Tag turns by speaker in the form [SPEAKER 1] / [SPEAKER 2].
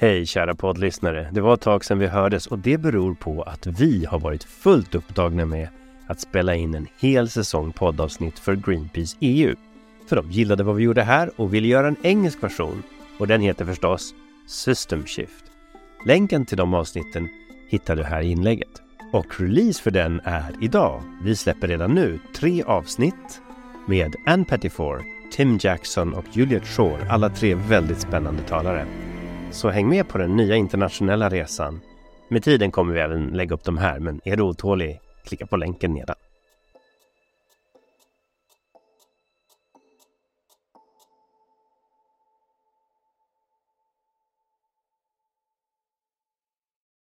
[SPEAKER 1] Hej kära poddlyssnare! Det var ett tag sedan vi hördes och det beror på att vi har varit fullt upptagna med att spela in en hel säsong poddavsnitt för Greenpeace EU. För de gillade vad vi gjorde här och ville göra en engelsk version och den heter förstås System Shift. Länken till de avsnitten hittar du här i inlägget. Och release för den är idag. Vi släpper redan nu tre avsnitt med Ann Pettifor, Tim Jackson och Juliet Shore, alla tre väldigt spännande talare. Så häng med på den nya internationella resan. Med tiden kommer vi även lägga upp de här, men är du otålig, klicka på länken nedan.